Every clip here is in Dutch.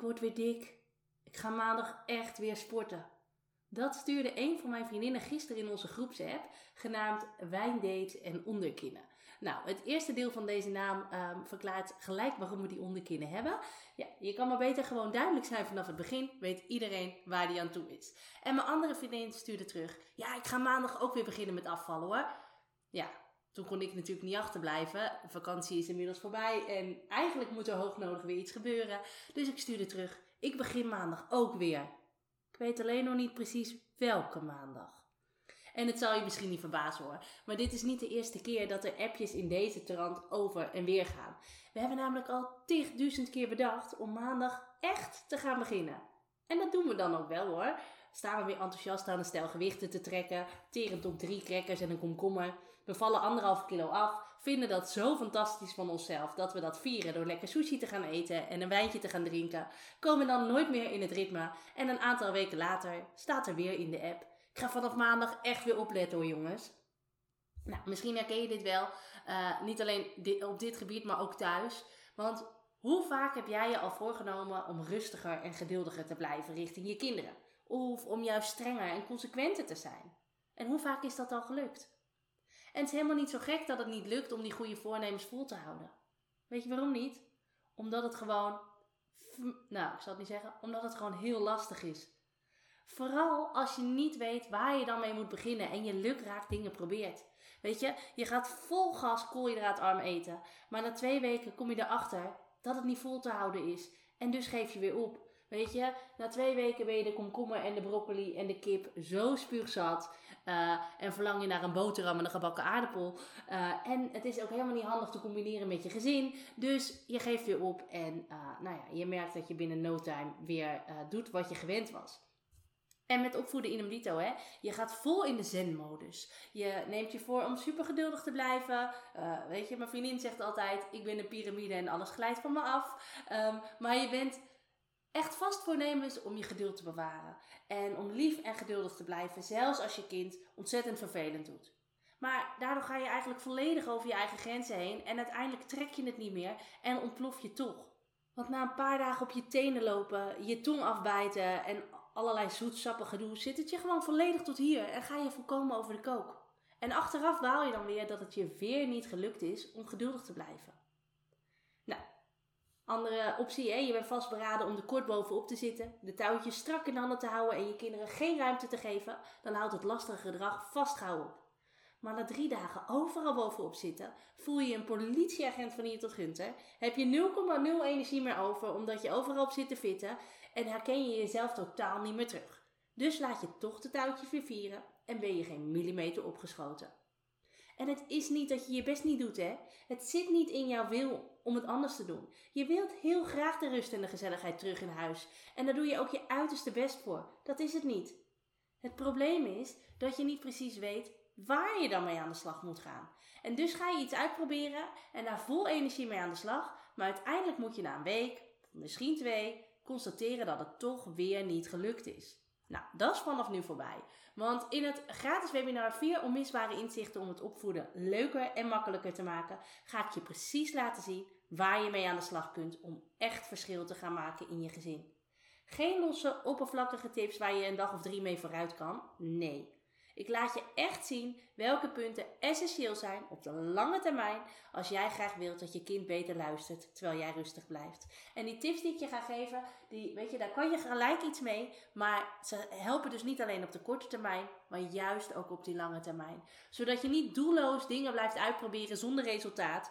Ik word weer dik. Ik ga maandag echt weer sporten. Dat stuurde een van mijn vriendinnen gisteren in onze groepsapp, genaamd Wijndate en Onderkinnen. Nou, het eerste deel van deze naam um, verklaart gelijk waarom we die onderkinnen hebben. Ja, je kan maar beter gewoon duidelijk zijn vanaf het begin, weet iedereen waar die aan toe is. En mijn andere vriendin stuurde terug, ja, ik ga maandag ook weer beginnen met afvallen hoor. Ja, toen kon ik natuurlijk niet achterblijven. Vakantie is inmiddels voorbij en eigenlijk moet er hoognodig weer iets gebeuren. Dus ik stuurde terug, ik begin maandag ook weer. Ik weet alleen nog niet precies welke maandag. En het zal je misschien niet verbazen hoor, maar dit is niet de eerste keer dat er appjes in deze trant over en weer gaan. We hebben namelijk al tigduizend keer bedacht om maandag echt te gaan beginnen. En dat doen we dan ook wel hoor. Staan we weer enthousiast aan een stel gewichten te trekken, terend op drie crackers en een komkommer. We vallen anderhalf kilo af, vinden dat zo fantastisch van onszelf dat we dat vieren door lekker sushi te gaan eten en een wijntje te gaan drinken. Komen dan nooit meer in het ritme en een aantal weken later staat er weer in de app ik ga vanaf maandag echt weer opletten hoor jongens. Nou, misschien herken je dit wel. Uh, niet alleen op dit gebied, maar ook thuis. Want hoe vaak heb jij je al voorgenomen om rustiger en geduldiger te blijven richting je kinderen? Of om juist strenger en consequenter te zijn? En hoe vaak is dat al gelukt? En het is helemaal niet zo gek dat het niet lukt om die goede voornemens vol te houden. Weet je waarom niet? Omdat het gewoon, nou, ik zal het niet zeggen, omdat het gewoon heel lastig is. Vooral als je niet weet waar je dan mee moet beginnen en je lukraak dingen probeert. Weet je, je gaat vol gas koolhydraatarm eten, maar na twee weken kom je erachter dat het niet vol te houden is. En dus geef je weer op. Weet je, na twee weken ben je de komkommer en de broccoli en de kip zo spuugzat. Uh, en verlang je naar een boterham en een gebakken aardappel. Uh, en het is ook helemaal niet handig te combineren met je gezin. Dus je geeft weer op en uh, nou ja, je merkt dat je binnen no time weer doet wat je gewend was. En met opvoeden in een dito, hè. Je gaat vol in de zen-modus. Je neemt je voor om super geduldig te blijven. Weet je, mijn vriendin zegt altijd: Ik ben een piramide en alles glijdt van me af. Um, maar je bent echt vast voornemens om je geduld te bewaren. En om lief en geduldig te blijven, zelfs als je kind ontzettend vervelend doet. Maar daardoor ga je eigenlijk volledig over je eigen grenzen heen. En uiteindelijk trek je het niet meer en ontplof je toch. Want na een paar dagen op je tenen lopen, je tong afbijten en allerlei zoetsappig gedoe, zit het je gewoon volledig tot hier en ga je volkomen over de kook. En achteraf baal je dan weer dat het je weer niet gelukt is om geduldig te blijven. Andere optie, hè? je bent vastberaden om er kort bovenop te zitten, de touwtjes strak in handen te houden en je kinderen geen ruimte te geven, dan houdt het lastige gedrag vast gauw op. Maar na drie dagen overal bovenop zitten, voel je een politieagent van hier tot Gunter. Heb je 0,0 energie meer over omdat je overal op zit te fitten en herken je jezelf totaal niet meer terug. Dus laat je toch de touwtje weer vieren en ben je geen millimeter opgeschoten. En het is niet dat je je best niet doet, hè? Het zit niet in jouw wil om het anders te doen. Je wilt heel graag de rust en de gezelligheid terug in huis. En daar doe je ook je uiterste best voor. Dat is het niet. Het probleem is dat je niet precies weet waar je dan mee aan de slag moet gaan. En dus ga je iets uitproberen en daar vol energie mee aan de slag. Maar uiteindelijk moet je na een week, misschien twee, constateren dat het toch weer niet gelukt is. Nou, dat is vanaf nu voorbij. Want in het gratis webinar 4 onmisbare inzichten om het opvoeden leuker en makkelijker te maken, ga ik je precies laten zien waar je mee aan de slag kunt om echt verschil te gaan maken in je gezin. Geen losse, oppervlakkige tips waar je een dag of drie mee vooruit kan. Nee. Ik laat je echt zien welke punten essentieel zijn op de lange termijn als jij graag wilt dat je kind beter luistert terwijl jij rustig blijft. En die tips die ik je ga geven, die, weet je, daar kan je gelijk iets mee, maar ze helpen dus niet alleen op de korte termijn, maar juist ook op die lange termijn. Zodat je niet doelloos dingen blijft uitproberen zonder resultaat.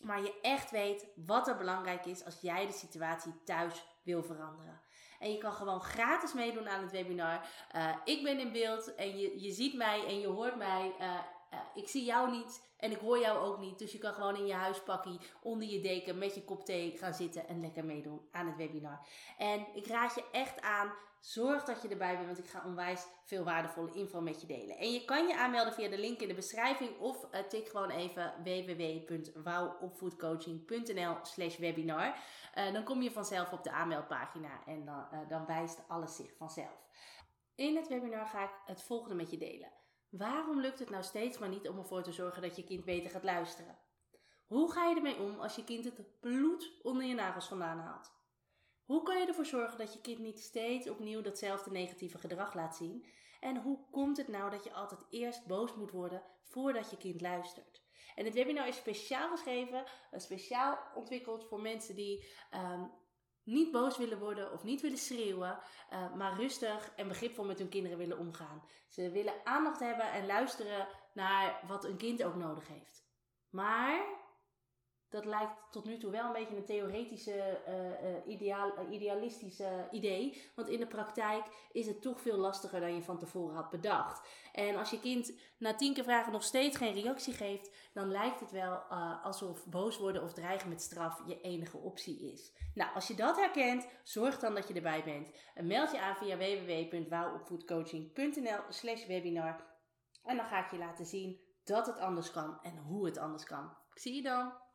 maar je echt weet wat er belangrijk is als jij de situatie thuis wil veranderen. En je kan gewoon gratis meedoen aan het webinar. Uh, ik ben in beeld en je, je ziet mij en je hoort mij. Uh, uh, ik zie jou niet en ik hoor jou ook niet. Dus je kan gewoon in je huispakkie onder je deken met je kop thee gaan zitten en lekker meedoen aan het webinar. En ik raad je echt aan, zorg dat je erbij bent, want ik ga onwijs veel waardevolle info met je delen. En je kan je aanmelden via de link in de beschrijving of uh, tik gewoon even www.wouwopvoedcoaching.nl slash webinar. Uh, dan kom je vanzelf op de aanmeldpagina en dan, dan wijst alles zich vanzelf. In het webinar ga ik het volgende met je delen. Waarom lukt het nou steeds maar niet om ervoor te zorgen dat je kind beter gaat luisteren? Hoe ga je ermee om als je kind het bloed onder je nagels vandaan haalt? Hoe kan je ervoor zorgen dat je kind niet steeds opnieuw datzelfde negatieve gedrag laat zien? En hoe komt het nou dat je altijd eerst boos moet worden voordat je kind luistert? En het webinar is speciaal geschreven, speciaal ontwikkeld voor mensen die um, niet boos willen worden of niet willen schreeuwen, uh, maar rustig en begripvol met hun kinderen willen omgaan. Ze willen aandacht hebben en luisteren naar wat een kind ook nodig heeft. Maar dat lijkt tot nu toe wel een beetje een theoretische, uh, ideaal, uh, idealistische idee. Want in de praktijk is het toch veel lastiger dan je van tevoren had bedacht. En als je kind na tien keer vragen nog steeds geen reactie geeft, dan lijkt het wel alsof boos worden of dreigen met straf je enige optie is. Nou, als je dat herkent, zorg dan dat je erbij bent. meld je aan via www.wouwopvoedcoaching.nl slash webinar. En dan ga ik je laten zien dat het anders kan en hoe het anders kan. Ik zie je dan!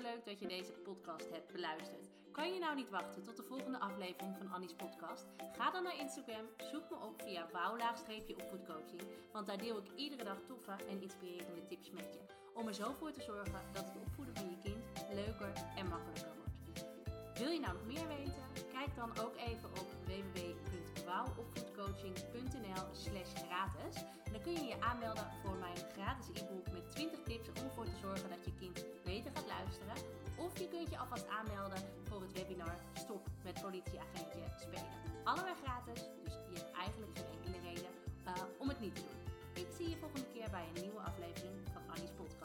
Superleuk dat je deze podcast hebt beluisterd. Kan je nou niet wachten tot de volgende aflevering van Annie's podcast? Ga dan naar Instagram, zoek me op via wouwlaagstreepje-opvoedcoaching, want daar deel ik iedere dag toffe en inspirerende tips met je. Om er zo voor te zorgen dat het opvoeden van je kind leuker en makkelijker wordt. Wil je nou nog meer weten? Kijk dan ook even op www.wouwopvoedcoaching.nl slash gratis. Dan kun je je aanmelden voor mijn gratis e-book met 20 tips om ervoor je alvast aanmelden voor het webinar Stop met politieagentje spelen. Allebei gratis, dus je hebt eigenlijk geen enkele reden uh, om het niet te doen. Ik zie je volgende keer bij een nieuwe aflevering van Annie's podcast.